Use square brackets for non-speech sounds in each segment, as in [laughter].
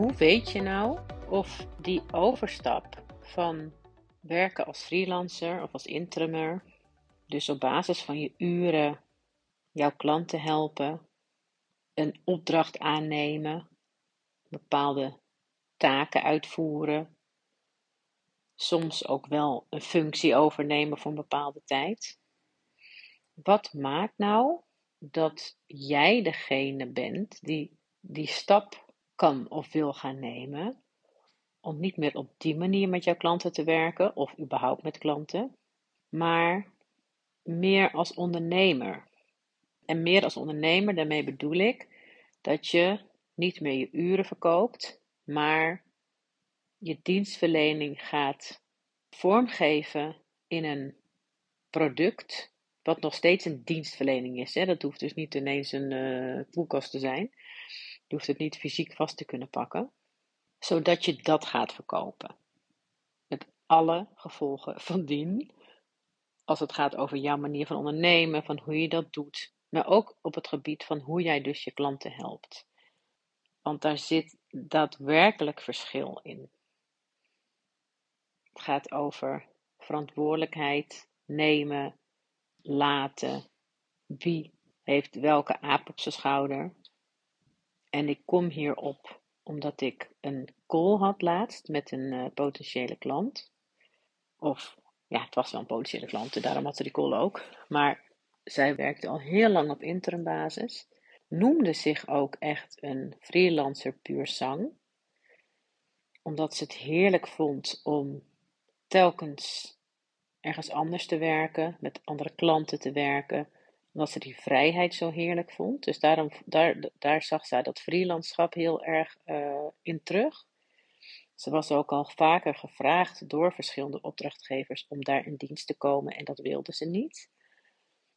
Hoe weet je nou of die overstap van werken als freelancer of als interimer, dus op basis van je uren jouw klanten helpen, een opdracht aannemen, bepaalde taken uitvoeren, soms ook wel een functie overnemen voor een bepaalde tijd. Wat maakt nou dat jij degene bent die die stap kan of wil gaan nemen om niet meer op die manier met jouw klanten te werken of überhaupt met klanten, maar meer als ondernemer. En meer als ondernemer, daarmee bedoel ik dat je niet meer je uren verkoopt, maar je dienstverlening gaat vormgeven in een product, wat nog steeds een dienstverlening is. Hè? Dat hoeft dus niet ineens een uh, koelkast te zijn. Je hoeft het niet fysiek vast te kunnen pakken, zodat je dat gaat verkopen. Met alle gevolgen van dien, als het gaat over jouw manier van ondernemen, van hoe je dat doet, maar ook op het gebied van hoe jij dus je klanten helpt. Want daar zit daadwerkelijk verschil in. Het gaat over verantwoordelijkheid nemen, laten. Wie heeft welke aap op zijn schouder? En ik kom hierop omdat ik een call had laatst met een uh, potentiële klant. Of ja, het was wel een potentiële klant, daarom had ze die call ook. Maar zij werkte al heel lang op interim basis. Noemde zich ook echt een freelancer puur zang. Omdat ze het heerlijk vond om telkens ergens anders te werken, met andere klanten te werken, omdat ze die vrijheid zo heerlijk vond. Dus daarom, daar, daar zag zij dat freelandschap heel erg uh, in terug. Ze was ook al vaker gevraagd door verschillende opdrachtgevers om daar in dienst te komen en dat wilde ze niet.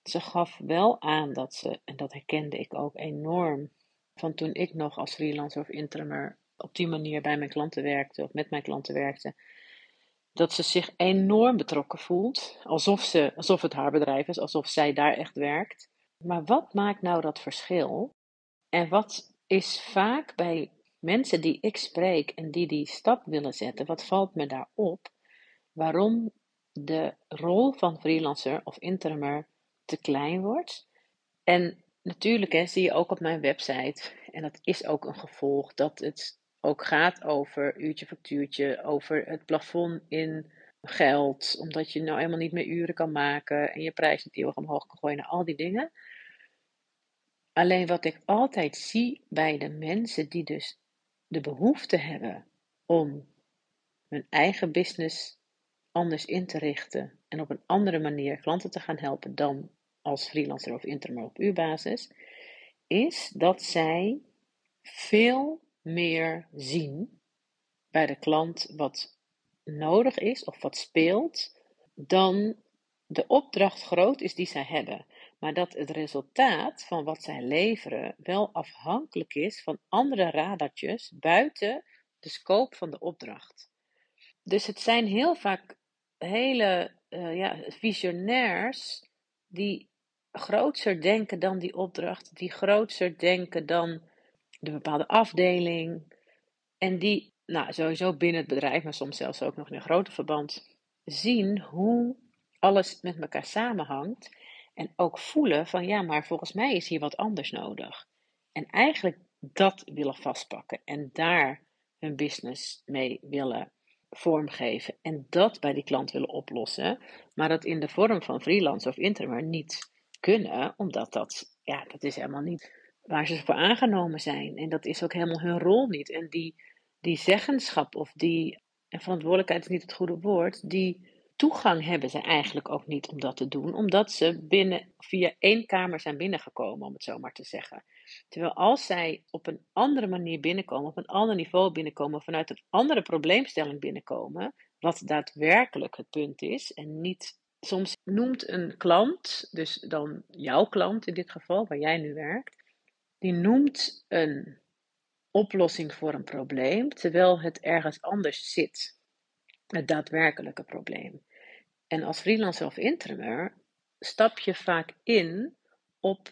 Ze gaf wel aan dat ze, en dat herkende ik ook enorm, van toen ik nog als freelancer of interimer op die manier bij mijn klanten werkte of met mijn klanten werkte, dat ze zich enorm betrokken voelt, alsof, ze, alsof het haar bedrijf is, alsof zij daar echt werkt. Maar wat maakt nou dat verschil? En wat is vaak bij mensen die ik spreek en die die stap willen zetten, wat valt me daar op? Waarom de rol van freelancer of interimer te klein wordt. En natuurlijk hè, zie je ook op mijn website, en dat is ook een gevolg, dat het ook gaat over uurtje factuurtje, over het plafond in geld, omdat je nou helemaal niet meer uren kan maken en je prijs niet eeuwig omhoog kan gooien, al die dingen. Alleen wat ik altijd zie bij de mensen die dus de behoefte hebben om hun eigen business anders in te richten en op een andere manier klanten te gaan helpen dan als freelancer of interim op uurbasis, is dat zij veel meer zien bij de klant wat nodig is of wat speelt, dan de opdracht groot is die zij hebben. Maar dat het resultaat van wat zij leveren wel afhankelijk is van andere radartjes buiten de scope van de opdracht. Dus het zijn heel vaak hele uh, ja, visionairs die grootser denken dan die opdracht, die grootser denken dan de bepaalde afdeling. En die, nou sowieso binnen het bedrijf, maar soms zelfs ook nog in een groter verband, zien hoe alles met elkaar samenhangt. En ook voelen van ja, maar volgens mij is hier wat anders nodig. En eigenlijk dat willen vastpakken en daar hun business mee willen vormgeven. En dat bij die klant willen oplossen. Maar dat in de vorm van freelance of interim niet kunnen, omdat dat, ja, dat is helemaal niet waar ze voor aangenomen zijn. En dat is ook helemaal hun rol niet. En die, die zeggenschap of die, en verantwoordelijkheid is niet het goede woord, die toegang hebben ze eigenlijk ook niet om dat te doen, omdat ze binnen, via één kamer zijn binnengekomen, om het zo maar te zeggen. Terwijl als zij op een andere manier binnenkomen, op een ander niveau binnenkomen, vanuit een andere probleemstelling binnenkomen, wat daadwerkelijk het punt is en niet soms noemt een klant, dus dan jouw klant in dit geval, waar jij nu werkt, die noemt een oplossing voor een probleem, terwijl het ergens anders zit. Het daadwerkelijke probleem. En als freelancer of interimer stap je vaak in op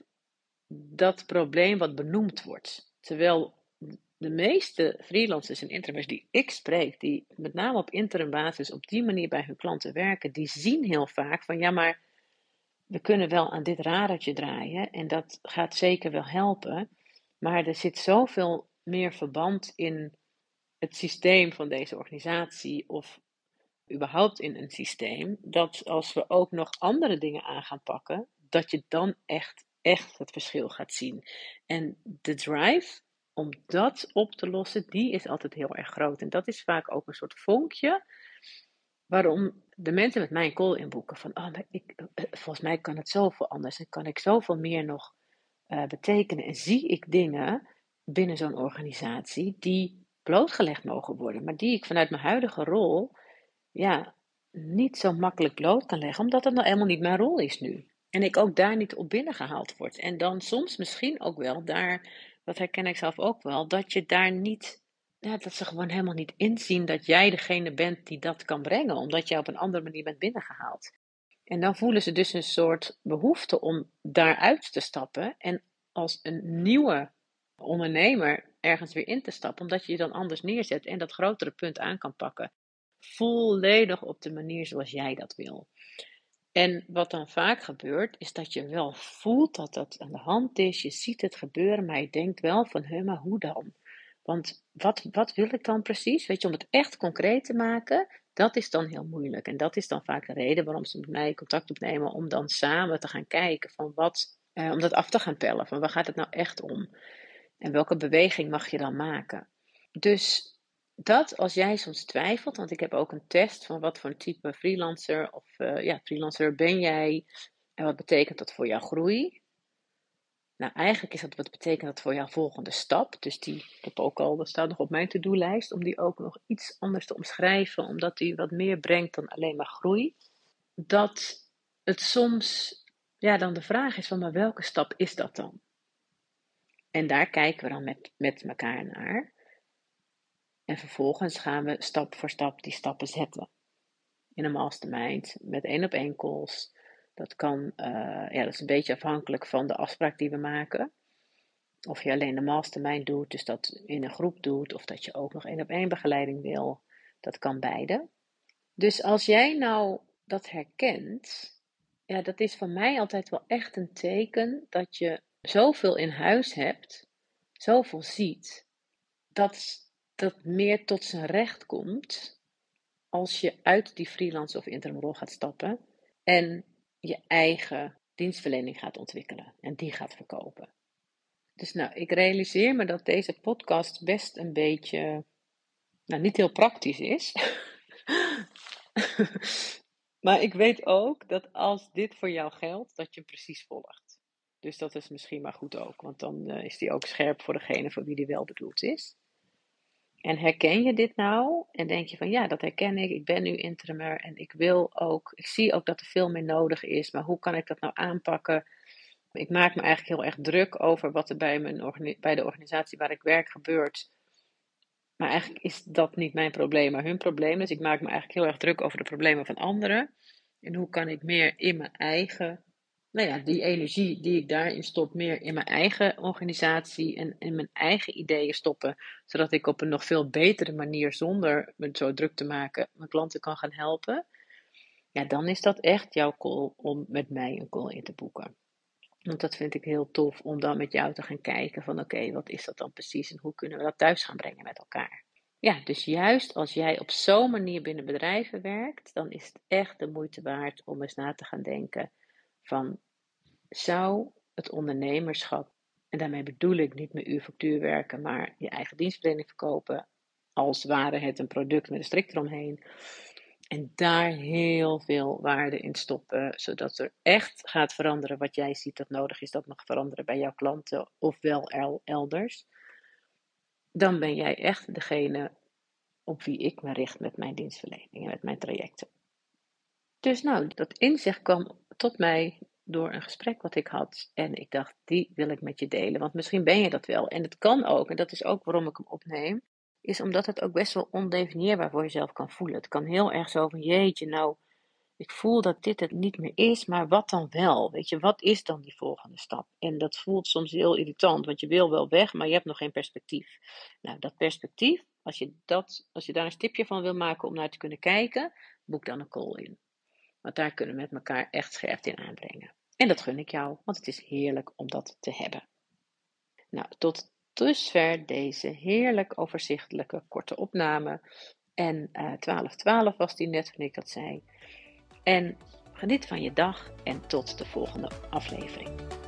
dat probleem wat benoemd wordt. Terwijl de meeste freelancers en interimers die ik spreek, die met name op interim basis op die manier bij hun klanten werken, die zien heel vaak van ja, maar we kunnen wel aan dit radertje draaien en dat gaat zeker wel helpen. Maar er zit zoveel meer verband in het systeem van deze organisatie of überhaupt in een systeem, dat als we ook nog andere dingen aan gaan pakken, dat je dan echt, echt het verschil gaat zien. En de drive om dat op te lossen, die is altijd heel erg groot. En dat is vaak ook een soort vonkje waarom de mensen met mij een call inboeken. Van, oh, maar ik, eh, volgens mij kan het zoveel anders en kan ik zoveel meer nog uh, betekenen. En zie ik dingen binnen zo'n organisatie die blootgelegd mogen worden, maar die ik vanuit mijn huidige rol ja, niet zo makkelijk bloot kan leggen, omdat het nou helemaal niet mijn rol is nu. En ik ook daar niet op binnengehaald word. En dan soms misschien ook wel daar, dat herken ik zelf ook wel, dat je daar niet, ja, dat ze gewoon helemaal niet inzien dat jij degene bent die dat kan brengen, omdat jij op een andere manier bent binnengehaald. En dan voelen ze dus een soort behoefte om daaruit te stappen en als een nieuwe ondernemer ergens weer in te stappen, omdat je je dan anders neerzet en dat grotere punt aan kan pakken. Volledig op de manier zoals jij dat wil. En wat dan vaak gebeurt, is dat je wel voelt dat dat aan de hand is. Je ziet het gebeuren, maar je denkt wel van, hé, maar hoe dan? Want wat, wat wil ik dan precies? Weet je, om het echt concreet te maken, dat is dan heel moeilijk. En dat is dan vaak de reden waarom ze met mij contact opnemen, om dan samen te gaan kijken van wat, eh, om dat af te gaan pellen. Van waar gaat het nou echt om? En welke beweging mag je dan maken? Dus dat als jij soms twijfelt, want ik heb ook een test van wat voor een type freelancer of uh, ja, freelancer ben jij en wat betekent dat voor jouw groei? Nou, eigenlijk is dat wat betekent dat voor jouw volgende stap. Dus die, ik ook al, dat staat nog op mijn to-do-lijst, om die ook nog iets anders te omschrijven, omdat die wat meer brengt dan alleen maar groei. Dat het soms, ja, dan de vraag is van, maar welke stap is dat dan? En daar kijken we dan met, met elkaar naar. En vervolgens gaan we stap voor stap die stappen zetten. In een mastermind, met één op één calls. Dat kan, uh, ja, dat is een beetje afhankelijk van de afspraak die we maken. Of je alleen de mastermind doet, dus dat in een groep doet, of dat je ook nog één op één begeleiding wil. Dat kan beide. Dus als jij nou dat herkent, ja, dat is voor mij altijd wel echt een teken dat je zoveel in huis hebt, zoveel ziet, dat dat meer tot zijn recht komt als je uit die freelance of interim rol gaat stappen en je eigen dienstverlening gaat ontwikkelen en die gaat verkopen. Dus nou, ik realiseer me dat deze podcast best een beetje, nou niet heel praktisch is. [laughs] maar ik weet ook dat als dit voor jou geldt, dat je hem precies volgt. Dus dat is misschien maar goed ook, want dan uh, is die ook scherp voor degene voor wie die wel bedoeld is. En herken je dit nou? En denk je van ja, dat herken ik. Ik ben nu interimer en ik wil ook, ik zie ook dat er veel meer nodig is. Maar hoe kan ik dat nou aanpakken? Ik maak me eigenlijk heel erg druk over wat er bij, mijn bij de organisatie waar ik werk gebeurt. Maar eigenlijk is dat niet mijn probleem, maar hun probleem. Dus ik maak me eigenlijk heel erg druk over de problemen van anderen. En hoe kan ik meer in mijn eigen nou ja, die energie die ik daarin stop, meer in mijn eigen organisatie en in mijn eigen ideeën stoppen. Zodat ik op een nog veel betere manier, zonder me zo druk te maken, mijn klanten kan gaan helpen. Ja, dan is dat echt jouw call om met mij een call in te boeken. Want dat vind ik heel tof om dan met jou te gaan kijken van oké, wat is dat dan precies en hoe kunnen we dat thuis gaan brengen met elkaar. Ja, dus juist als jij op zo'n manier binnen bedrijven werkt, dan is het echt de moeite waard om eens na te gaan denken van zou het ondernemerschap, en daarmee bedoel ik niet met uur factuur werken, maar je eigen dienstverlening verkopen, als ware het een product met een strik eromheen. En daar heel veel waarde in stoppen, zodat er echt gaat veranderen wat jij ziet dat nodig is dat mag veranderen bij jouw klanten of wel elders. Dan ben jij echt degene op wie ik me richt met mijn dienstverlening en met mijn trajecten. Dus nou, dat inzicht kwam tot mij door een gesprek wat ik had. En ik dacht, die wil ik met je delen. Want misschien ben je dat wel. En het kan ook, en dat is ook waarom ik hem opneem. Is omdat het ook best wel ondefinieerbaar voor jezelf kan voelen. Het kan heel erg zo van, jeetje, nou, ik voel dat dit het niet meer is, maar wat dan wel? Weet je, wat is dan die volgende stap? En dat voelt soms heel irritant, want je wil wel weg, maar je hebt nog geen perspectief. Nou, dat perspectief, als je, dat, als je daar een stipje van wil maken om naar te kunnen kijken, boek dan een call in. Want daar kunnen we met elkaar echt scherpte in aanbrengen. En dat gun ik jou, want het is heerlijk om dat te hebben. Nou, tot dusver deze heerlijk overzichtelijke korte opname. En uh, eh, 12.12 was die net toen ik dat zei. En geniet van je dag en tot de volgende aflevering.